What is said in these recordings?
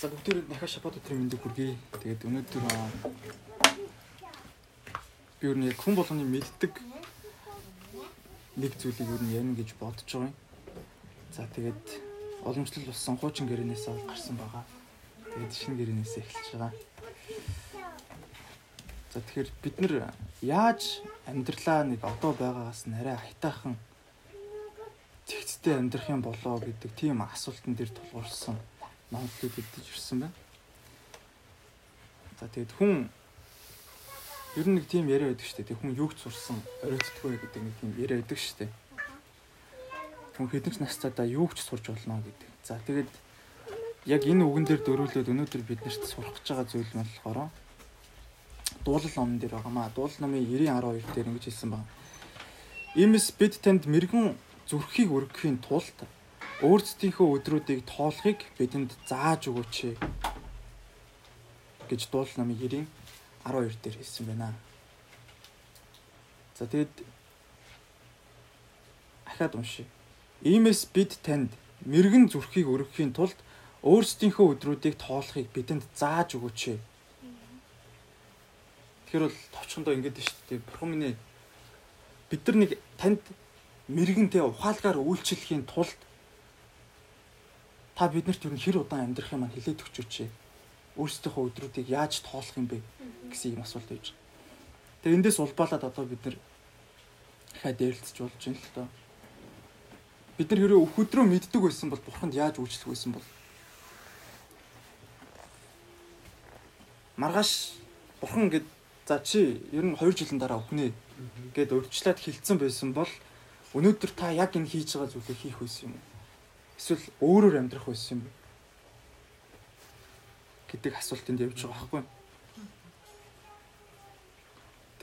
За бүгдээ дахиад шабат өдрийн мэндийг хүргэе. Тэгээд өнөөдөр би юу нэг хүн болгоны мэддэг нэг зүйлийг юу нэг ярина гэж бодож байгаа юм. За тэгээд уламжлал болсон хуучин гэрээнээс гарсан байгаа. Тэгээд шинэ гэрээнээс эхэлж байгаа. За тэгэхээр бид нар яаж амьдралаа нэг одоо байгаагаас нь арай хайтаахан зэгцтэй амьдрах юм болоо гэдэг тийм асуултан дээр тулгуурсан номлолыг бэлдэж ирсэн байна. За тэгээд хүн ер нь нэг тийм яриа байдаг шүү дээ. Хүн юуг сурсан оройтдгүй гэдэг нэг тийм яриа байдаг шүү дээ. Хүн хэдэн ч настайдаа юуг ч сурж болно гэдэг. За тэгээд яг энэ үгэн дээр дөрүүлээд өнөөдөр биднэрт сурах гэж байгаа зүйл нь болохоор дуулал номон дээр байгаамаа. Дуулал номын 90:12 дээр ингэж хэлсэн байна. Имэс бид танд мэрэгэн зүрхийг өргөхийн тулд өөрсдийнхөө өдрүүдийг тоолохыг бидэнд зааж өгөөч гэж дуул намын 90 12 дээр хэлсэн байна. За тэгэд ахаад уншия. Иймээс бид танд мэрэгэн зүрхийг өргөхийн тулд өөрсдийнхөө өдрүүдийг тоолохыг бидэнд зааж өгөөч. Тэгэхээр бол товчхондоо ингэж дээ шүү дээ. Бурхан минь бид нар нэг танд мэрэгэнтэй ухаалгаар үйлчлэхийн тулд та биднэрт юу хэр удаан амьдрах юм аа хилээд өгчөөч. Өөрсдийнхөө өдрүүдийг яаж тоолох юм бэ гэсэн юм асуулт байж байгаа. Тэгээ эндээс улбаалаад одоо бид нар дахиад дээрлцэж болж байна л доо. Бид нар хэрэг өөхөдрөө мэддэг байсан бол бурханд яаж үйлчлэх байсан бол маргааш бурхан гэд за чи ер нь 2 жилийн дараа өхнэ гэд өрчлөөд хилцсэн байсан бол өнөөдөр та яг энэ хийж байгаа зүйлийг хийх байсан юм уу? Эсвэл өөрөөр амьдрах байсан юм гэдэг асуултанд явж байгаа байхгүй.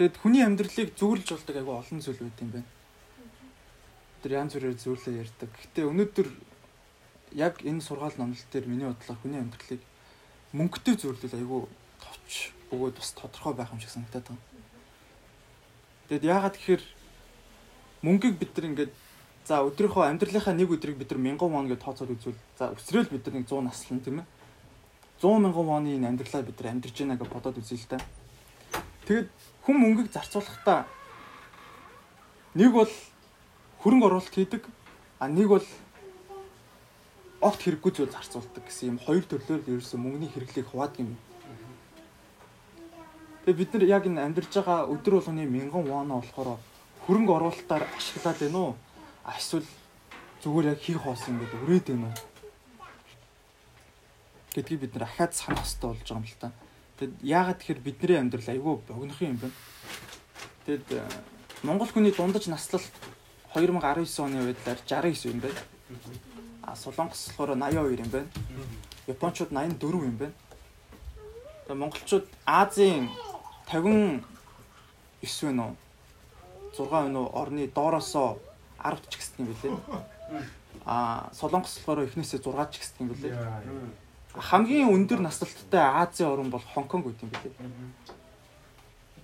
Тэгэд хүний амьдралыг зүрлж болдог айгүй олон зүйл байт юм байна. Тэр янз бүрээр зүйлээ ярьдаг. Гэтэ өнөөдөр яг энэ сургаал номлол дээр миний бодлоор хүний амьдралыг мөнгөтэй зөвлөл айгүй товч бөгөөд бас тодорхой байх юм шиг санагдаад байна. Тэгэд яагаад тэгэхээр мөнгийг бид нар ингээд За өдрийнхөө амьдралынхаа нэг өдрийг бид нар 1000 вон гэж тооцоод үзвэл за өсрөөл бид нар нэг 100 наслан тийм ээ. 100 мянган воны энэ амьдралаа бид нар амьдарч байна гэж бодоод үзье л да. Тэгэд хүн мөнгөийг зарцуулахдаа нэг бол хөрөнгө оруулалт хийдэг а нэг бол огт хэрэггүй зүйл зарцуулдаг гэсэн юм хоёр төрлөөр ерөөсөн мөнгөний хэрэглийг хуваадаг юм. Тэгээ бид нар яг энэ амьдарч байгаа өдөр болгоны 1000 вон болохоор хөрөнгө оруулалтаар ашиглаад байна уу? Эсвэл зүгээр яг хийх хоосон гэдэг өрөөд байна уу гэдгийг бид нар ахаад санах хэрэгтэй болж байгаа юм л та. Тэгэд яагаад тэгэхээр бидний амьдрал айгүй богинохон юм бэ? Тэгэд э, Монгол хүний дундаж наслалт 2019 оны байдлаар 69 юм байна. А Солонгос болохоор 82 юм байна. Япончууд 84 юм байна. Тэгээ монголчууд Азийн 59 вэ нөө 6 вэ нөө орны доороосоо 10 ч гэсэн юм билээ. Аа Солонгос болохоор эхнээсээ 6 ч гэсэн юм билээ. Хамгийн өндөр наслалттай Азийн орн бол Хонконг үт юм билээ.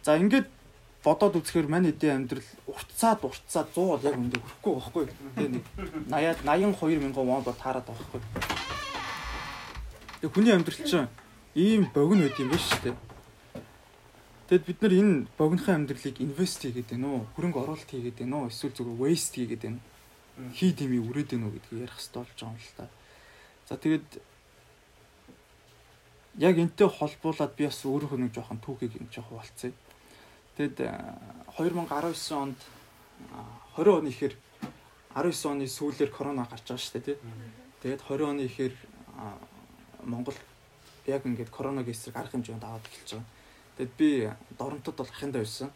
За ингээд бодоод үзэхээр мань эдийн амьдрал уртцаад уртцаад 100 бол яг үндэ хүрэхгүй байхгүй. Тэгээ нэг 80 82 мянган вон бол байгаа байхгүй. Тэгээ хүний амьдрал чинь ийм богино байд юм биш үү? Тэгэд бид нар энэ богинохын амьдралыг инвест хийгээд байна уу? Хөрөнгө оруулалт хийгээд байна уу? Эсвэл зүгээр waste хийгээд байна. Хий дими үрээд байна уу гэдгийг ярих хэрэгтэй болж байгаа юм л та. За тэгэд яг энтэй холбуулаад би бас өөрийнхөө нэг жоохон түүхийг юм жоохон болцъё. Тэгэд 2019 онд 20 оны ихээр 19 оны сүүлээр корона гарч байгаа шүү дээ тий. Тэгээд 20 оны ихээр Монгол яг ингээд коронавигийн эсрэг арга хэмжээнд аваад эхэлж байгаа. Тэгэд би доронтод бол ахиндаа байсан.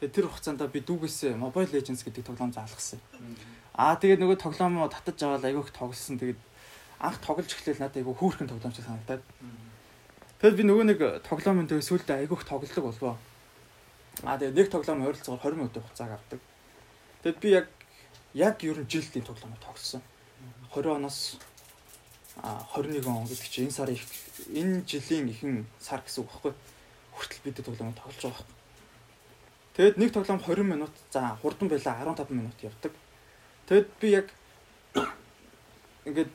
Тэгээд тэр хугацаанд би дүүгээс Mobile Legends гэдэг тоглоом заалгасан. Аа тэгээд нөгөө тоглоом татаж аваад айгүйх тоглосон. Тэгээд анх тоглож эхлээл надад айгүй хөөрхөн тоглоом шиг санагдаад. Тэгэд би нөгөө нэг тоглоомын тэгээ сүулдэ айгүйх тоглолдог болвоо. Аа тэгээд нэг тоглоом ойролцоогоор 20 минутын хугацааг авдаг. Тэгэд би яг яг ер нь жилдийн тоглоомоо тоглосон. 20 оноос а 21 он гэдэг чинь энэ сарын энэ жилийн ихэнх сар гэсэн үг байхгүй хүртэл бид тоглоомыг тоглож байгаа хэрэг. Тэгэд нэг тоглоом 20 минут за хурдан байла 15 минут явдаг. Тэгэд би яг ингээд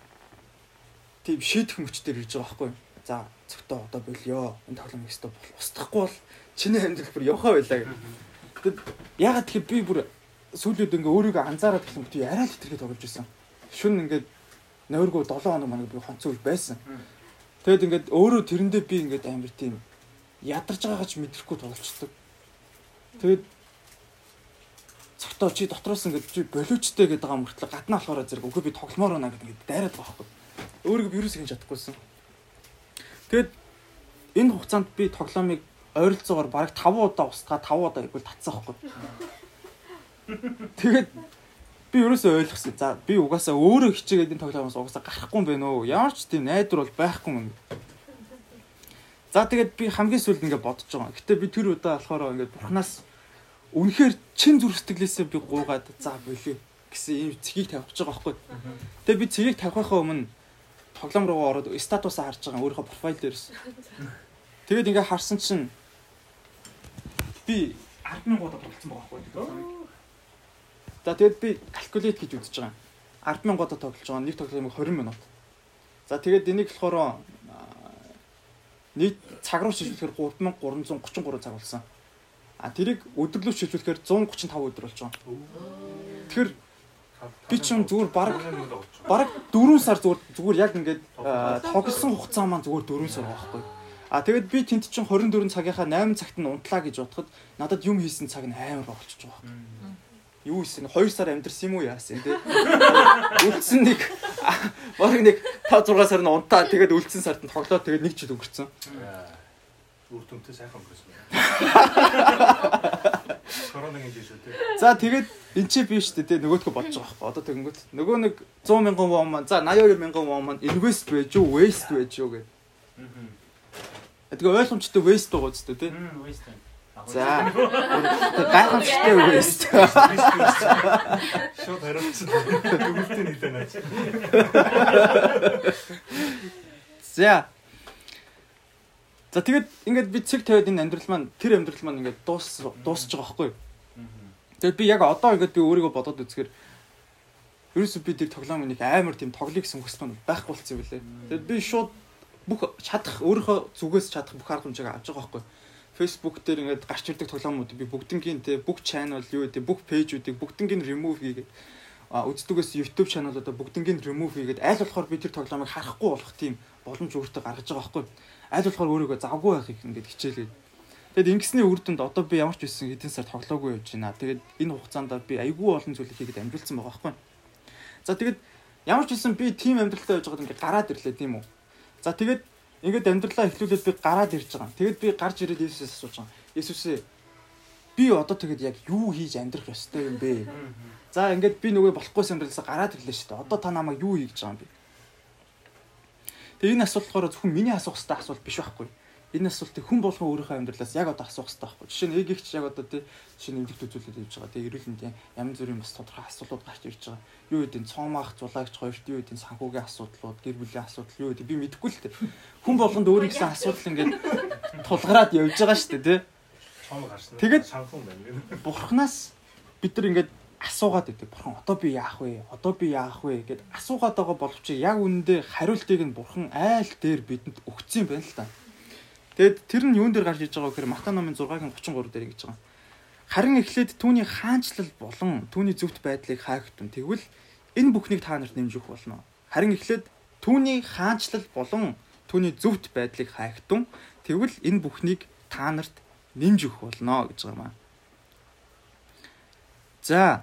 тийм шийдэх мөчтөр ирж байгаа байхгүй. За зөвхөн одоо болио. Энэ тоглоом ихтэй бол устгахгүй бол чиний амьдрал бүр явхаа байлаа гэх. Тэгэд ягаад тэгэхээр би бүр сүүлүүд ингээ өөрийгөө анзаараад гэсэн мэт арай л хэтэрхий тоглож байсан. Шүн ингээд нойргоо 7 хоног манаг би хонцоо байсан. Тэгэд ингээд өөрөө тэрэндээ би ингээд амар тийм ядарч байгаагаа ч мэдрэхгүй тоглолцдог. Тэгэд цагтаа чи дотроос ингээд чи болиучтэй гэдэг байгаа мөртлөө гаднаа болохоор зэрэг үгүй би тогломоор байна гэдэг ингээд дайраад байгаа байхгүй. Өөрийгөө вирус хийж чадахгүйсэн. Тэгэд энэ хугацаанд би тоглоомыг ойролцоогоор бараг 5 удаа устгаа 5 удаа игэл татсан байхгүй. Тэгээд би ерөөсөө ойлгосон. За би угаасаа өөрөө хичээгээд энэ тоглоомоос угаасаа гарахгүй юм байна өө. Ямар ч тийм найдвар бол байхгүй юм. За тэгээд би хамгийн сүүлд ингээд бодож байгаа. Гэтэ би тэр удаа болохоор ингээд бурхнаас үнэхээр чин зүрх сэтгэлээсээ би гуугаад за болио гэсэн ийм цэгийг тавьчих байгаа байхгүй. Тэгээ би цэгийг тавихаа өмнө тоглоом руу ороод статусаа харж байгаа өөрийнхөө профайл дээрс. Тэгээд ингээ харсан чинь би 100000 удаа тоглолцсон байгаа байхгүй. За тэгээд би калькулят хийж үзэж байгаа. 100000 удаа тоглож байгаа. Нэг тоглоомыг 20 минут. За тэгээд энийг болохоор нийт цаг руу шилжүүлэхээр 3333 цаг болсон. А тэрийг өдөрлөв шилжүүлэхээр 135 өдөр болж байгаа. Тэгэхээр би ч юм зүгээр баг баг 4 сар зүгээр зүгээр яг ингээд тоглосон хугацаа маань зүгээр 4 сар байхгүй. А тэгэд би тэнд чинь 24 цагийнхаа 8 цагт нь унтлаа гэж бодоход надад юм хийсэн цаг нь амар болчихж байгаа. Юу хийсэн? 2 сар амьдэрсэн юм уу яасан те? Үлдсэн нэг баг нэг 5 6 сар нь унтаа тэгээд үлдсэн сард нь тоглоод тэгээд нэг жил өнгөрцөн. Үр дүнтэй сайхан өнгөрсөн. Коронагийн жишээ шүү дээ. За тэгээд эн чи биш шүү дээ нөгөөдгөө бодож байгаа байхгүй. Одоо тэгэнгүүт нөгөө нэг 100 мянган вон маань за 82 мянган вон маань инвест байж юу, waste байж юу гэдэг. Тэгээ ойлгомжтой waste байгаа үстэй тий. Waste. За. Гайхамшигтай waste. Шууд хариулсан. Дүгнэлтийн хэлээ наач. За. За тэгээд ингээд би цэг тавиад энэ амьдрал маань тэр амьдрал маань ингээд дуус дуусч байгаа байхгүй юу? Тэгээд би яг одоо ингээд би өөрийгөө бодоод үзэхээр ерөөсөө би тэр тоглоом нэг амар тийм тоглоё гэсэн хүсэл маань байхгүй болсон юм билээ. Тэгээд би шууд бүх чадах өөрийнхөө зүгээс чадах бүх арга хэмжээг авч байгаа байхгүй юу? Facebook дээр ингээд гарч ирдэг тоглоомууд би бүгднгийн те бүх channel юу гэдэг бүх пэйжүүдийг бүгднгийн remove хийгээд үздэгээс YouTube channel-уудаа бүгднгийн remove хийгээд аль болохоор би тэр тоглоомыг харахгүй болох тийм боломж өөртөө гаргаж байгаа байхгүй аль болохоор өөрийгөө завгүй байхыг ингээд хичээлээд Тэгэд ингэсний үр дүнд одоо би ямар ч байсан хэдэн сар тоглоогүй явж байна. Тэгээд энэ хугацаанд би айгүй олон зүйлийг хийгээд амжилтсан байгаа байхгүй. За тэгэд ямар ч байсан би тим амьдралтай явж байгаад ингээд гараад ирлээ тийм үү. За тэгэд ингээд амьдралаа эхлүүлээд би гараад ирж байгаа. Тэгэд би гарч ирээд Иесусээс асууж байгаа. Иесусээ би одоо тэгэд яг юу хийж амьдрах ёстой юм бэ? За ингээд би нөгөө болохгүй амьдралаас гараад ирлээ шүү дээ. Одоо та намайг юу хийж байгаа юм бэ? Тэгээ энэ асуулт болохоор зөвхөн миний асуух хэвээр асуулт биш байхгүй. Энэ асуултыг хүн болгон өөрийнхөө амьдралаас яг одоо асуух хэвээр байхгүй. Жишээ нь эгэгч яг одоо тий жишээ нь эмгэгт үзүүлэлт хийж байгаа. Тэгээ эрүүл мэндийн янз бүрийн бас тодорхой асуудлууд гарч ирж байгаа. Юу гэдэг нь цоомаах зулаагч хоёрт юу гэдэг нь санхүүгийн асуудлууд, гэр бүлийн асуудал юу гэдэг би мэдэхгүй л тий. Хүн болгонд өөрийнхөө асуудал ингээд тулгараад явж байгаа шүү дээ тий. Цоом гарсан. Тэгээд санхун байна. Бурханаас бид нар ингээд асуугаад байдаг. Бурхан одоо би яах вэ? Одоо би яах вэ гэд асуугаад байгаа боловч яг үнэндээ хариултыг нь бурхан айл дээр бидэнд өгсөн юм байна л та. Тэгэд тэр нь юун дээр гарч иж байгаа гэхээр Матай номын 6-гийн 33 дээр ингэж байгаа. Харин эхлээд түүний хаанчлал болон түүний зөвхт байдлыг хаагдтун. Тэгвэл энэ бүхнийг та нарт нэмж өгөх болно. Харин эхлээд түүний хаанчлал болон түүний зөвхт байдлыг хаагдтун. Тэгвэл энэ бүхнийг та нарт нэмж өгөх болно гэж байгаа юм аа. За.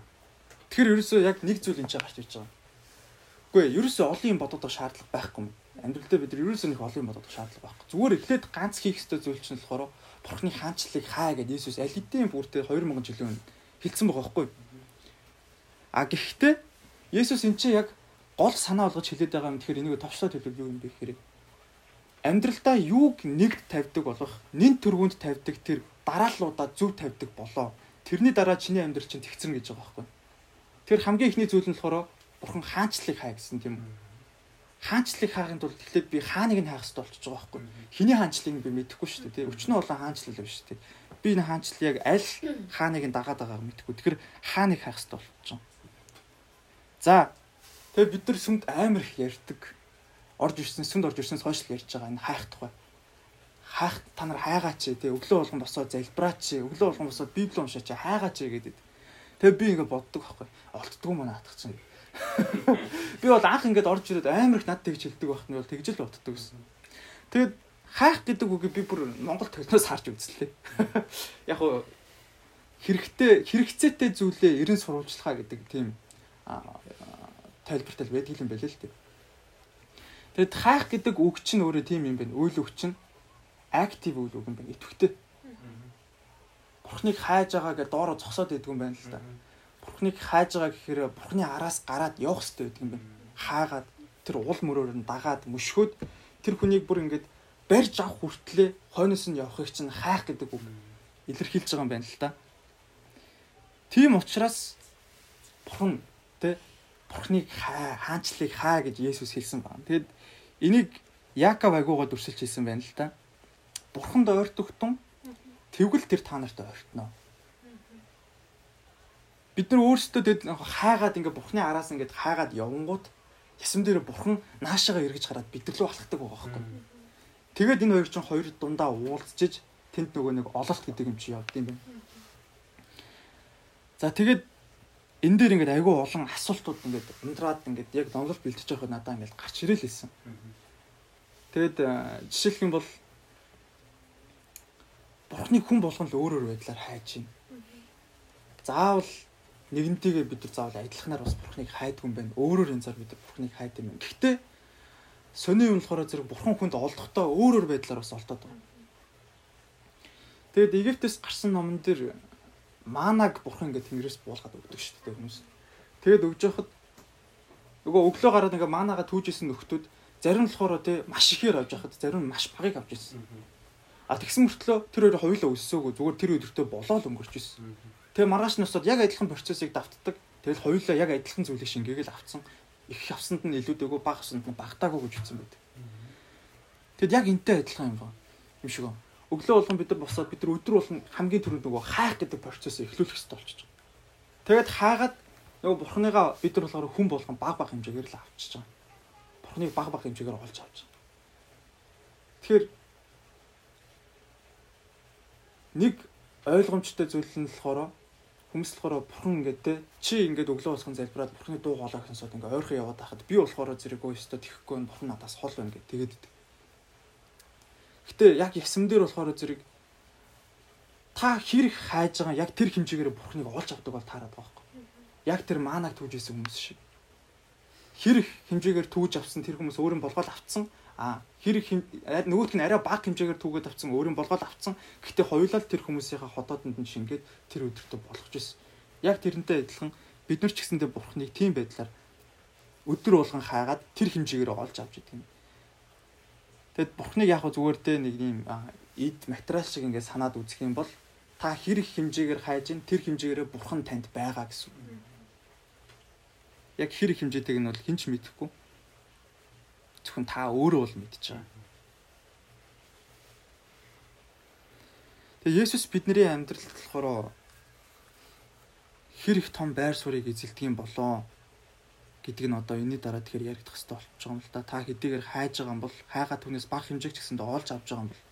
Тэгэхээр ерөөсөө яг нэг зүйл энэ ч гарч иж байгаа. Үгүй ээ, ерөөсөө олон юм бодох шаардлага байхгүй юм. Амьдрал дээр бид нар ерөөсөө нэг олон юм бодох шаардлага байхгүй. Зүгээр эхлээд ганц хийх ёстой зүйл чинь болохоор Бурхны хаанчлалыг хаа гэдээ Иесус аль хэдийн бүртээ 2000 жилийн өмнө хэлсэн байгаа байхгүй. А гэхдээ Есүс эн чинь яг гол санаа олгож хэлээд байгаа юм. Тэгэхээр энийг товчлоод хэлвэл юу юм бэ гэхээр амьдралдаа юуг нэгд тавьдаг болох, нэн төргөнд тавьдаг тэр дарааллуудаа зөв тавьдаг болоо Тэрний дараа чиний амьдрал чинь тэгцэрнэ гэж байгаа байхгүй. Тэр хамгийн ихний зүйл нь болохоор бурхан хаанчлалыг хаа гэсэн тийм үү. Хаанчлалыг хаахын тулд эхлээд би хааныг нь хаах хэрэгтэй болчихж байгаа байхгүй. Хиний хаанчлалыг би мэдэхгүй шүү дээ. Өчнөө болон хаанчлал биш дээ. Би энэ хаанчлал яг аль хааныг нь дагаад байгааг мэдэхгүй. Тэгэхээр хааныг хаах хэрэгтэй болчихж байгаа. За. Тэгээ бид нар сүмд амар их ярьдаг. орж ирсэн сүмд орж ирсэн сошиал ярьж байгаа энэ хайх тухай. Хайх та нар хайгаач тий өглөө болгон босоод залбираач өглөө болгон босоод библи уншаач хайгаач гэдэг. Тэгээ би ингээд боддог байхгүй. Олддгүй маа наадах чинь. Би бол анх ингээд орж ирээд амар их над тэгж хэлдэг байхад нь бол тэгж л боддог гэсэн. Тэгээд хайх гэдэг үгийг би бүр Монгол төрнөөс харж үзлээ. Яг уу хэрэгтэй хэрэгцээтэй зүйлээ ерэн сурвалжлахаа гэдэг тийм тайлбартай байдаг юм байл л дээ. Тэгэд хайх гэдэг үг чинь өөрөө тийм юм байна. Үйл үг чинь актив үйл үг юм байна. Итгэвтэй. Бурхныг хайж байгаа гэдээ доороо зогсоод идэг юм байна л да. Бурхныг хайж байгаа гэхээр Бурхны араас гараад явах хэрэгтэй байдаг юм байна. Хаагаад тэр уул мөрөөр нь дагаад мөшгөөд тэр хүнийг бүр ингээд барьж авах хүртлээр хойноос нь явахыг чинь хайх гэдэг үг илэрхийлж байгаа юм байна л да. Тийм учраас Бурхан тэ Бурхныг хаа, хаанчлыг хаа гэж Есүс хэлсэн байна. Тэгэд Энийг Яаков агуугаа дүрсэлж хэлсэн байна л да. Бурханд ойртогтун тэгвэл тэр та нарт ойртно. Бид нар өөрсдөө тэд хаагаад ингээ Бурхны араас ингээд хаагаад явангууд ясам дээр Бурхан наашаага эргэж хараад бид нар руу алхдаг байгаа байхгүй. Тэгээд энэ хоёр чинь хоёр дундаа уулзчиж тэнд нөгөө нэг ололт гэдэг юм чи явд юм байна. За тэгээд энэ дээр ингээд айгүй олон асуултууд ингээд ундраад ингээд яг номлол бэлтэж байхад надаа ингээд гарч ирэл хэлсэн. Тэгэд э, жишээлх юм бол Бурхны хүн болгон л өөр өөр байдлаар хайж байна. Заавал нэгнтэйгээ бид нар заавал адилханаар бас Бурхныг хайдаг юм байна. Өөрөөр янзаар бид Бурхныг хайдаг юм байна. Гэхдээ сони юм болохоор зэрэг Бурхан хүнд олдохдоо өөр өөр байдлаар бас олдоод байгаа. Тэгэд Египтээс гарсан номон дээр манаг бурхан ингээд тэнгэрээс буулгаад өгдөг шүү дээ хүмүүс. Тэгээд өгж яхад нөгөө өглөө гараад ингээд манагаа түүжсэн нөхдүүд зарим болохоор тий маш ихээр авч яхад зарим маш багыг авч ирсэн. А тэгсэн мөртлөө тэр хоёр хоёулаа өссөөгөө зүгээр тэр өдөртөө болоод өнгөрч ирсэн. Тэгээ маргааш нь усаад яг адилхан процессыг давтдаг. Тэгэл хоёулаа яг адилхан зүйлийг шингээгээл авцсан. Их авсанд нь илүүдээгүй бага авсанд нь багтаагүй гэж ütсэн байдаг. Тэгэд яг энтэй адилхан юм байна. Юм шиг байна өглөө болгон бид нар босоод бид нар өдөр болгон хамгийн түрүүнд нөгөө хайх гэдэг процессыг эхлүүлэх хэрэгтэй болчихж байгаа. Тэгээд хаагаад нөгөө бурхныгаа бид нар болохоор хүн болгон баг баг хэмжээгээр л авчиж байгаа. Бурхныг баг баг хэмжээгээр олж авч байгаа. Тэгэхээр нэг ойлгомжтой зүйл нь болохоор хүмүүс болохоор бурхан ингээд те чи ингээд өглөө босхон залбираад бурханы дуу хоолой гэхэнсод ингээд ойрхон яваад байхад би болохоор зэрэг өө өстө тэхгүй бурхан надаас хол байна гэд тэгээд Гэтэ яг ясам дээр болохоор зэрэг та хэрэг хайж байгаа яг тэр хэмжээгээр бурхныг олж авдаг бол таарад байгаа байхгүй. Яг тэр маанаг түүжсэн хүмүүс шиг. Хэрэг хэмжээгээр түүж авсан тэр хүмүүс өөрийн болгоод авцсан. А хэрэг нөгөөх нь арай бага хэмжээгээр түүгээд авцсан өөрийн болгоод авцсан. Гэтэ хоёулаа тэр хүмүүсийнхаа хотоодонд нь шингээд тэр өдөртөө болгож ирсэн. Яг тэрнтэй адилхан бид нар ч гэсэндээ бурхныг тийм байдлаар өдөр болгон хаагаад тэр хэмжээгээр олж авч идэг юм. Тэгэд бурхныг яг зүгээр дээ нэг юм эд материал шиг ингээд санаад үзэх юм бол та хэрэг хэмжээгээр хайж ин тэр хэмжээгээр бурхан танд байгаа гэсэн. Яг хэрэг хэмжээтэйг нь бол хинч мэдэхгүй. Зөвхөн та өөрөө бол мэдчихэж байгаа. Тэгээ Есүс бидний амьдралд болохоор хэр их том байр суурийг эзэлдэг юм болоо гэдэг нь одоо энэний дараа тэгэхээр яригдах хэрэгтэй болчих жоом л да. Та хэдийгээр хайж байгаа юм бол хайгаа түүнээс бага хэмжээг ч гэсэндээ олж авч байгаа юм бол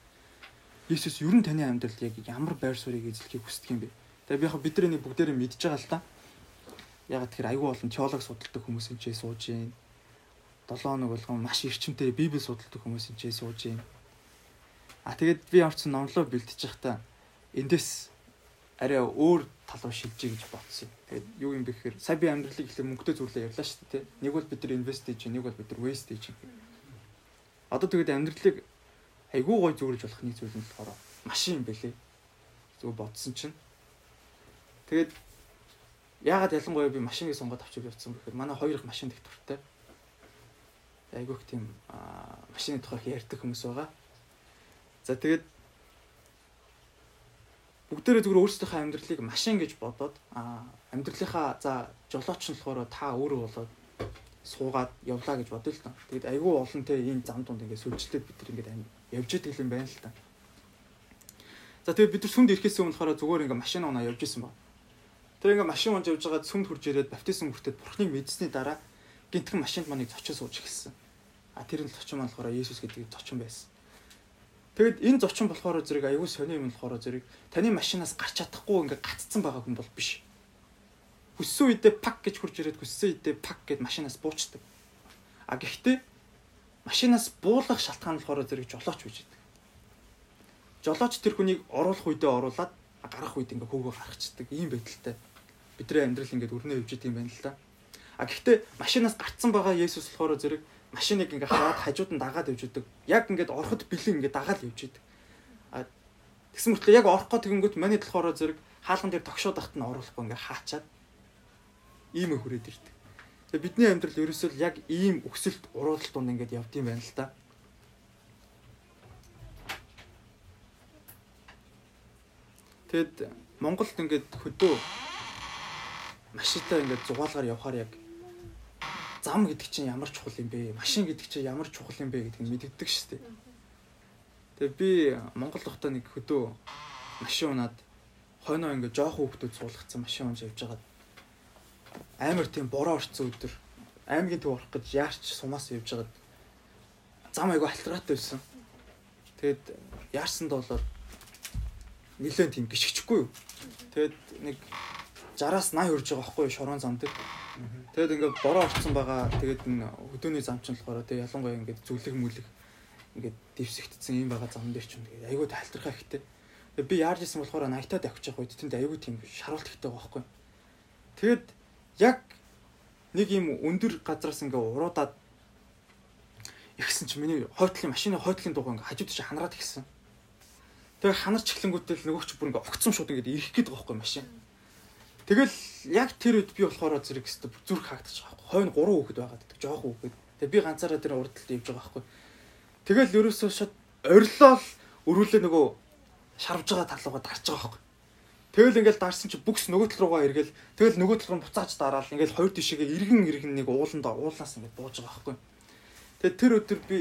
Иесус ер нь таны амьдралд яг ямар байр суурийг эзлэхийг хүсдэг юм бэ? Тэгээ би яг бид нар энийг бүгдээрээ мэдж байгаа л да. Яг тэгэхээр айгүй болон теолог судалдаг хүмүүс энэ ч сууж гин. 7 хоног болгон маш эрчимтэй библи судалдаг хүмүүс энэ ч сууж гин. А тэгээд би орцсон номлоо бэлтэж байхдаа эндээс арай өөр тал руу шилжиж гэж бодсон. Тэгээд юу юм бэ гэхээр сая би амьдралыг ихлэ мөнгөтэй зүйлээ ярьлаа шүү дээ. Нэг бол бид нар инвест хийж, нэг бол бид нар вест хийж. Одоо тэгээд амьдралыг айгүй гой зүрж болох нэг зүйл нь болохоор машин юм бэлээ. Зүгээр бодсон чинь. Тэгээд яагаад ялангуяа би машиныг сонгоод авчиж явсан гэхээр манай хоёр их машин туртай. Айгүйх тийм машины тухайх ярьдаг хүмүүс байгаа. За тэгээд бүгдээрээ зүгээр өөрсдийнхөө амьдралыг машин гэж бодоод амьдралынхаа за жолооч нь болохоор та өөрөө болоод суугаад явлаа гэж бодъё л та. Тэгэд айгүй олон те энэ зам дунд ингээд сүлжлээд бид нар ингээд явж идэх юм байна л та. За тэгээд бид нар сүмд ирэхээс өмнө болохоор зүгээр ингээд машин унаа явж исэн ба. Тэр ингээд машин унж явж байгаа сүмд хурж ирээд баптизм хүртээд бурхныг мэдсэний дараа гинтхэн машинд маныг зочиж сууж эхэлсэн. А тэр нь зочин маань болохоор Есүс гэдэг зочин байсан. Тэгэд энэ зочин болохоор зэрэг аюул сони юм болохоор зэрэг таны машинаас гарч чадахгүй ингээд гаццсан байгаа хүн бол биш. Хүссэн үедээ пак гэж хурж ирээд хүссэн үедээ пак гэд машинаас буучдаг. А гэхдээ машинаас буулгах шалтгаан болохоор зэрэг жолооч гэж байдаг. Жолооч тэр хүнийг оруулах үедээ оруулаад гарах үед ингээ хөөгөө гаргацдаг ийм байдалтай. Бидний амьдрал ингээд өрнөө идэг юм байна л да. А гэхдээ машинаас гарцсан байгаа Есүс болохоор зэрэг машиныг ингээ хараад хажууд нь дагаад явж идэг. Яг ингээд ороход бэлэн ингээ дагаад явж идэг. А тэгсэн мөртлөө яг орохгүй тэгэнгүүт манайд болохоор зэрэг хаалган дээр тогшоод ахт нь оруулахгүй ингээ хаачаад ийм хүрээд ирдэг. Тэгээ бидний амьдрал ерөөсөө яг ийм өксөлт уруулалт дунд ингээд явд юм байна л да. Тэгэд Монголд ингээд хөдөө машинтай ингээд зугаалгаар явхаар яг зам гэдэг чинь ямар чухал юм бэ? Машин гэдэг чинь ямар чухал юм бэ гэдгийг мэддэг шүү дээ. Тэгээ би Монгол хотоо нэг хөдөө машин унаад хойноо ингээд жоохон хүүхдүүд суулгацсан машин унж явж байгаад амар тийм бороо орцсон өдөр аймгийн төв орох гэж яарч сумаас явж байгаад зам айгу алтраатай байсан. Тэгэд яарсанд болоод нэлээд тийм гიშгчихгүй юу. Тэгэд нэг 60-аас 80 хүрж байгаа байхгүй шорон зам дээр. Тэгэд ингээд бороо орцсон байгаа. Тэгээд энэ хөдөөний зам чинь болохоор тэг ялангуяа ингээд зүлэг мүлэг ингээд дэвсэгдсэн юм байгаа зам дээр чинь тэгээд айгуу тайлтрахаа ихтэй. Тэгээд би яарж исэн болохоор 80-таад авчих яг үед тэнд айгуу тийм шаруулт ихтэй байгаа байхгүй. Тэгэд яг нэг юм өндөр газраас ингээ уруудаад ихсэн чи миний хойтлын машины хойтлын дугаа ингээ хажууд чи ханараад ихсэн. Тэгээ ханарч эхлэнгүүтэл нөгөөч бүр ингээ огцсон шууд ингээ ирэх гээд байгаа байхгүй машин. Тэгэл яг тэр үед би болохоор зэрэг өстө зүрх хаагдчих байхгүй. Хойно 3 хүүхэд байгаа гэдэг. Жоох хүүхэд. Тэгээ би ганцаараа тэр урдталд явж байгаа байхгүй. Тэгэл ерөөсөө шууд орилол өрүүлээ нөгөө шарвж байгаа тал руугаа дарж байгаа байхгүй. Тэгэл ингээл дарсан чи бүкс нөгөө тал руугаа эргэл тэгэл нөгөө тал руу буцааж дараал ингээл хоёр тишээгээ иргэн иргэн нэг ууланда уулнаас ингээд бууж байгаа байхгүй. Тэгээд тэр өдөр би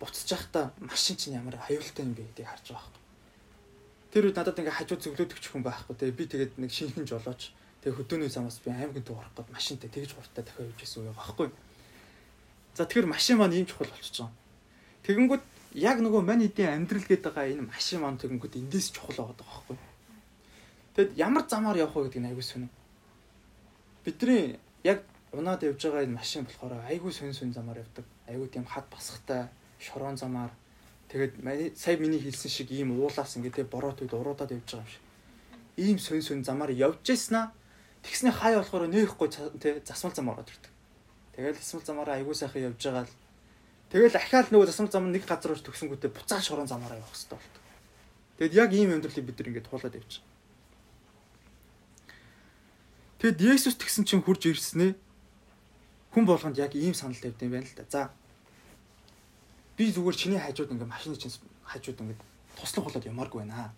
буцаж явахдаа машин чинь ямар аюултай юм бэ гэдгийг харж байгаа байхгүй. Тэр үед надад ингээ хажуу зөвлөдөг ч хүн байхгүй. Тэгээд би тэгээд нэг шинхэн жолооч тэгээд хөдөөний замаас би аймгийн төв орох гээд машинтай тэгж хурдтай дахиад явж исэн үе байхгүй. За тэгэхээр машин маань ийм чухал болчихж байгаа. Тэгэнгүүт яг нөгөө мань эдийн амьдрал гэдэг байгаа энэ машин маань тэгэнгүүт эндээс чухал байгаа байхгүй Тэгэд ямар замаар явах вэ гэдэг нь айгүй сонир. Бидний яг унаад явж байгаа энэ машин болохоор айгүй сонь сонь замаар явдаг. Айгүй тийм хад басхтай шорон замаар тэгээд сая миний хэлсэн шиг ийм уулаас ингээд те бороотууд уруудаад явж байгаа юм шиг. Ийм сонь сонь замаар явж яснаа тэгсний хай болохоор нээхгүй те засмал зам ороод ирдэг. Тэгэл засмал замаараа айгүй сайхан явж байгаа л тэгэл ахаал нөгөө засмал зам нэг газар орж төгсөнгүүтээ буцаа шорон замаараа явах хэрэгтэй болдог. Тэгэд яг ийм амьдралыг бид нар ингээд туулаад байгаа. Тэгэд Есүс тэгсэн чинь хурж ирснээ хүн болгонд яг ийм санал тавьд юм байна л да. За. Би зүгээр чиний хажууд ингээ машины чинь хажууд ингээ туслах болоод ямааргүй байна.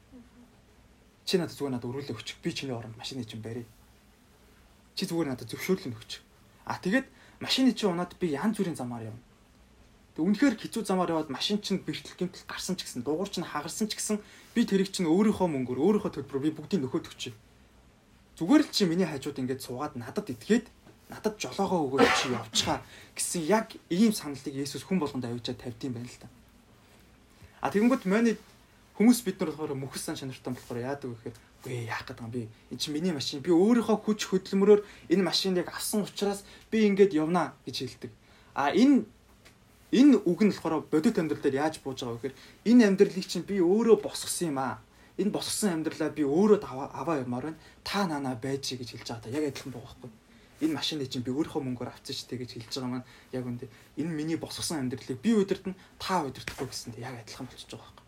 Чи надад зүгээр надад өрүүлээ өчг. Би чиний оронд машины чинь барь. Чи зүгээр надад зөвшөөрлөн өгч. А тэгээд машины чинь унаад би янз бүрийн замаар явна. Тэг үнэхээр хэцүү замаар яваад машин чинь бэртэл гэмтэл гарсан ч гэсэн дугуур чинь хагарсан ч гэсэн би тэрийг чинь өөрийнхөө мөнгөөр өөрийнхөө төлбөрөөр би бүгдийг нөхөд өгч. Зүгээр л чи миний хажууд ингээд суугаад надад итгээд надад жолоогоо өгөөд чи явчихаа гэсэн яг ийм саналыг Есүс хүн болгонд авчиад тавьд юм байна л та. А тэгэнгүүт манай хүмүүс бид нар болохоор мөхс сан чанартай болохоор яадаг вэ гэхээр үгүй яах гэдэг юм би энэ чинь миний машин би өөрийнхөө хүч хөдөлмөрөөр энэ машиныг авсан учраас би ингээд явнаа гэж хэлдэг. А энэ энэ үг нь болохоор бодит амьдрал дээр яаж бууж байгаа вэ гэхээр энэ амьдралыг чинь би өөрөө босгосон юм аа энэ босгосон амьдралаа би өөрөө аваа явмаар байна. Та наана байж гэж хэлж байгаа та яг адилхан байгаа байхгүй. Энэ машиныг чинь би өөрийнхөө мөнгөөр авсан ч тэг гэж хэлж байгаа маань яг үндэ энэ миний босгосон амьдралыг би удирдах нь та удирдахгүй гэсэн тэг яг адилхан болчихж байгаа байхгүй.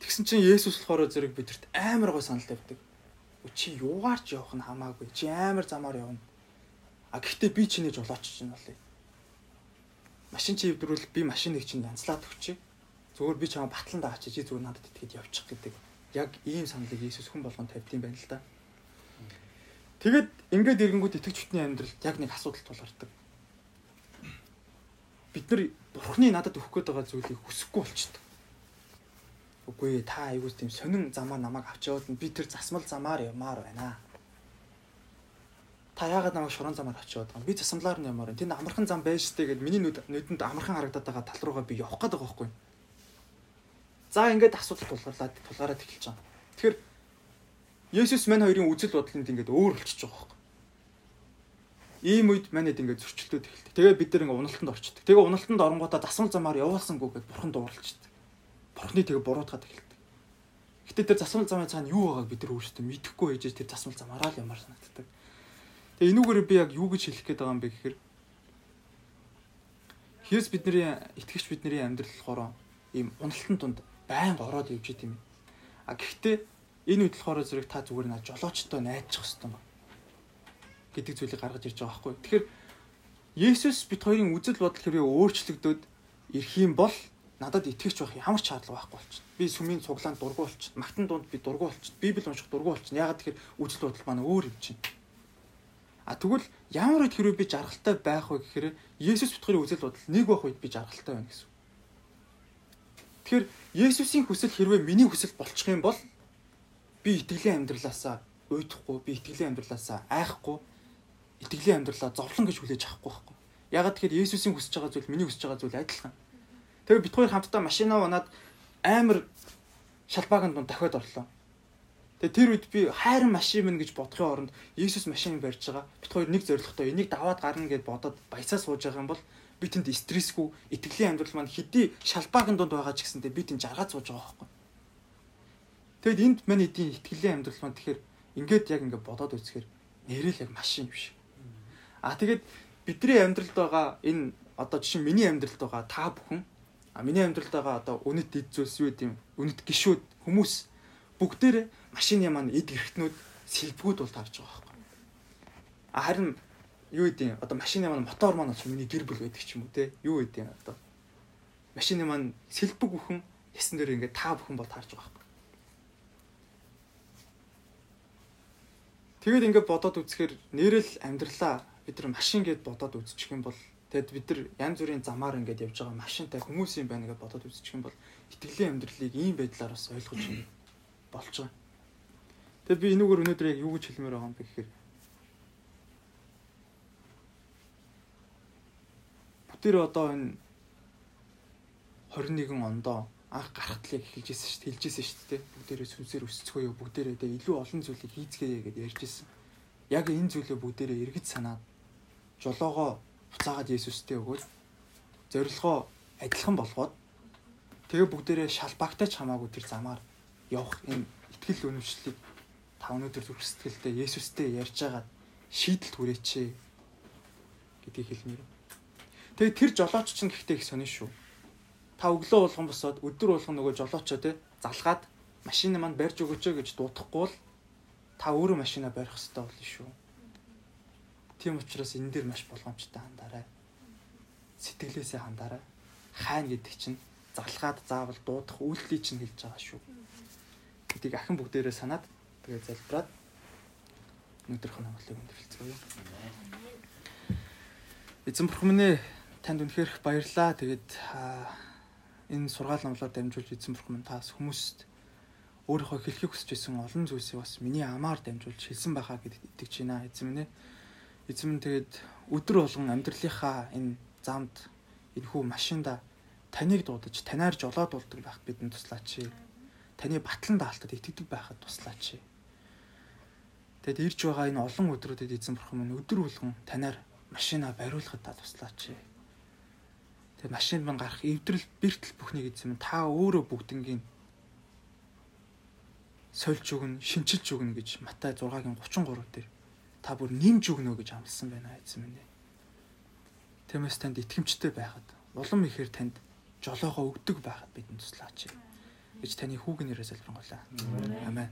Тэгсэн чинь Есүс болохоор зэрэг бидэрт амар гой санал тавьдаг. Чи юугаар ч явах нь хамаагүй. Чи амар замаар явна. А гэхдээ би чиний жолооч чинь болъё. Машин чи хэвдрүүл би машиныг чинь янзлаад өгчээ Зүгээр би чамаа батлан даач чи зүгээр надад итгээд явчих гэдэг. Яг ийм саналыг Иесус хүн болгон тавьд юм байна л да. Тэгэд ингээд ирэнгүүт итгэж хүтний амьдралд яг нэг асуудал тулгардаг. Бид нар Бурхны надад өгөх гээд байгаа зүйлийг хүсэхгүй болчихдээ. Үгүй та айгуус тийм сонин замаар намайг авч яваад би тэр засмал замаар явмаар байна. та яагаад намайг шорон замаар очиод байгаа юм? Би засамлаар нь ямаар. Тэнд амархан зам байж штэ гэд миний нүд нүдэнд амархан харагдаад байгаа тал руугаа би явах гээд байгаа байхгүй. За ингээд асуудал тулгарлаад тулгараад эхэлж байгаа. Тэгэхээр Есүс мань хоёрын үзэл бодлонд ингээд өөр болчихж байгаа байхгүй. Ийм үед манайд ингээд зөрчилдөд эхэлдэг. Тэгээ бид нар ингээд уналтанд орчдөг. Тэгээ уналтанд оронгуудаа дасмал замаар явуулсангүй гэд бурхан дууралчдаг. Бурхны тэгээ буруутгаад эхэлдэг. Гэтэ тэр засмал замын цаана юу байгааг бид нар өөрсдөө мэдэхгүй ээжээ тэр засмал замаараа л ямаар санагддаг. Тэгээ энүүгээр би яг юу гэж хэлэх гээд байгаа юм бэ гэхээр Христ бидний итгэгч бидний амьдрал болохоор ийм уналтан тунд байнга ороод явж идэм юм. А гэхдээ энэ үед болохоор зэрэг та зүгээр наа жолоочтой найдчих хэвээр байна гэдэг зүйлийг гаргаж ирж байгаа байхгүй. Тэгэхээр Есүс бит хоёрын үзэл бодол хэрвээ өөрчлөгдөөд ирэх юм бол надад итгэвч байх ямар ч шаардлага байхгүй болчихно. Би сүмийн цуглаанд дургу болчихно. Магтан дунд би дургу болчихно. Библи унших дургу болчихно. Ягаад тэгэхээр үзэл бодол маань өөр юм чинь. А тэгвэл ямар үед хэрвээ би жаргалтай байх вэ гэхээр Есүс бит хоёрын үзэл бодол нэг байх үед би жаргалтай байна гэсэн. Тэгэхээр Есүсийн хүсэл хэрвээ миний хүсэл болчих юм бол би итгэлийн амьдралаасаа уйдахгүй, би итгэлийн амьдралаасаа айхгүй итгэлийн амьдралаа зовлон гэж хүлээж авахгүй байхгүй. Ягаад тэгэхээр Есүсийн хүсэж байгаа зүйл миний хүсэж байгаа зүйл адилхан. Тэгээ бид хоёр хамтдаа машинаа унаад амар шалбаагийн дунд дахиад орлоо. Тэгээ тэр үед би хайрын машин минь гэж бодохын оронд Есүс машин барьж байгаа. Бид хоёр нэг зоригтой энийг даваад гарна гэд бодоод баясаа сууж байгаа юм бол би тэнд стрессгүй итгэлийн амьдрал маань хэдий шалбаагийн дунд байгаа ч гэсэндээ би тэнд жаргаад сууж байгаа байхгүй. Тэгэд энд мань эдийн итгэлийн амьдрал маань тэгэхээр ингээд яг ингээд бодоод үзэхээр нэрэл яг машин биш. А тэгээд бидний амьдралд байгаа энэ одоо жишээ миний амьдралд байгаа та бүхэн а миний амьдралд байгаа одоо үнэт эд зүйлс юу гэдэм үнэт гişүүд хүмүүс бүгдээрээ машины маань эд гэрхтнүүд сэлбгүүд бол тарж байгаа байхгүй. А харин юу гэдэм одоо машины маань мотор маань бол миний гэр бүл байдаг ч юм уу те юу гэдэм одоо машины маань сэлбэг бүхэн ясан дээр ингээд та бүхэн бол тарж байгаа Тэгээд ингээд бодоод үзэхээр нэрэл амьдралаа бид нар машин гэд бодоод үзчих юм бол тэгэд бид нар янз бүрийн замаар ингээд явж байгаа машинтай хүмүүс юм байна гэж бодоод үзчих юм бол итгэлийн амьдралыг ийм байдлаар бас ойлгож болж байгаа. Тэгэд би энүүгээр өнөөдөр яг юу гэж хэлмээр байгаа юм бэ гэхээр бүтээр одоо энэ 21 ондоо анх гарахтлыг эхэлж ирсэн шүү дээ хэлжсэн шүү дээ бүгдээрээ сүнсээр өсцгөөё бүгдээрээ дэ илүү олон зүйлийг хийцгээе гэдээ ярьжсэн. Яг энэ зүйлээ бүгдээрээ эргэж санаад жолоогоо буцаагаад Есүстэй өгөөд зорилгоо адилхан болгоод тэгээ бүгдээрээ шалбаагтай ч хамаагүй тэр замаар явах энэ итгэл үнэмшлийг та өнөөдөр зүрх сэтгэлдээ Есүстэй ярьж байгаад шийдэлт хүрээч гэдгийг хэлмээр. Тэгээ тэр жолооч чинь гэхдээ их сонин шүү. Та өглөө болгон босоод өдөр болгон нөгөө жолоочоо те залгаад машин маань барьж өгөөч гэж дуудахгүй бол та өөрөө машинаа барих хэрэгтэй болно шүү. Тийм учраас энэ дээр маш болгоомжтой хандаарай. Сэтгэлээсээ хандаарай. Хайна гэдэг чинь залгаад заавал дуудах үйлдэлийг чинь хэлж байгаа шүү. Гэдгийг ахин бүгдээрээ санаад тэгээ залбираад өнөөдрийнх нь амгалыг өндөрлцгөөе. Эзэн бурхан минь танд үнэхээр баярлалаа. Тэгээд энэ сургаал номлоор дамжуулж эзэн бурхан минь таас хүмүүст өөрийнхөө хэлхийг хүсэж исэн олон зүйлсийг бас миний амаар дамжуулж хэлсэн байхаа гэдэгт итгэж байна. Эзэн минь ээ Эзэм тэгээд өдөр болгон амьдралынхаа энэ замд энэ хүү машинда таныг дуудаж танаар жолоод болдог байх бидэнд туслаач. Таны батлан даалтад итгэдэг байхад туслаач. Тэгэд ирж байгаа энэ олон өдрүүдэд эзэн бурхан минь өдөр болгон танаар машина бариулахад та туслаач. Тэгээд машинд мань гарах эвдрэл бэртэл бүхнийг эзэн минь та өөрөө бүгднгийн сольж өгнө, шинчилж өгнө гэж Матай 6-гийн 33 дээр та бүр нэмж өгнө гэж амласан байна эзэн минь. Тиймээс танд итгэмжтэй байхад улам ихээр танд жолоогоо өгдөг байхад бидэнд туслаач гэж таны хүүгийн нэрээр залбирanгуйлаа. Амен.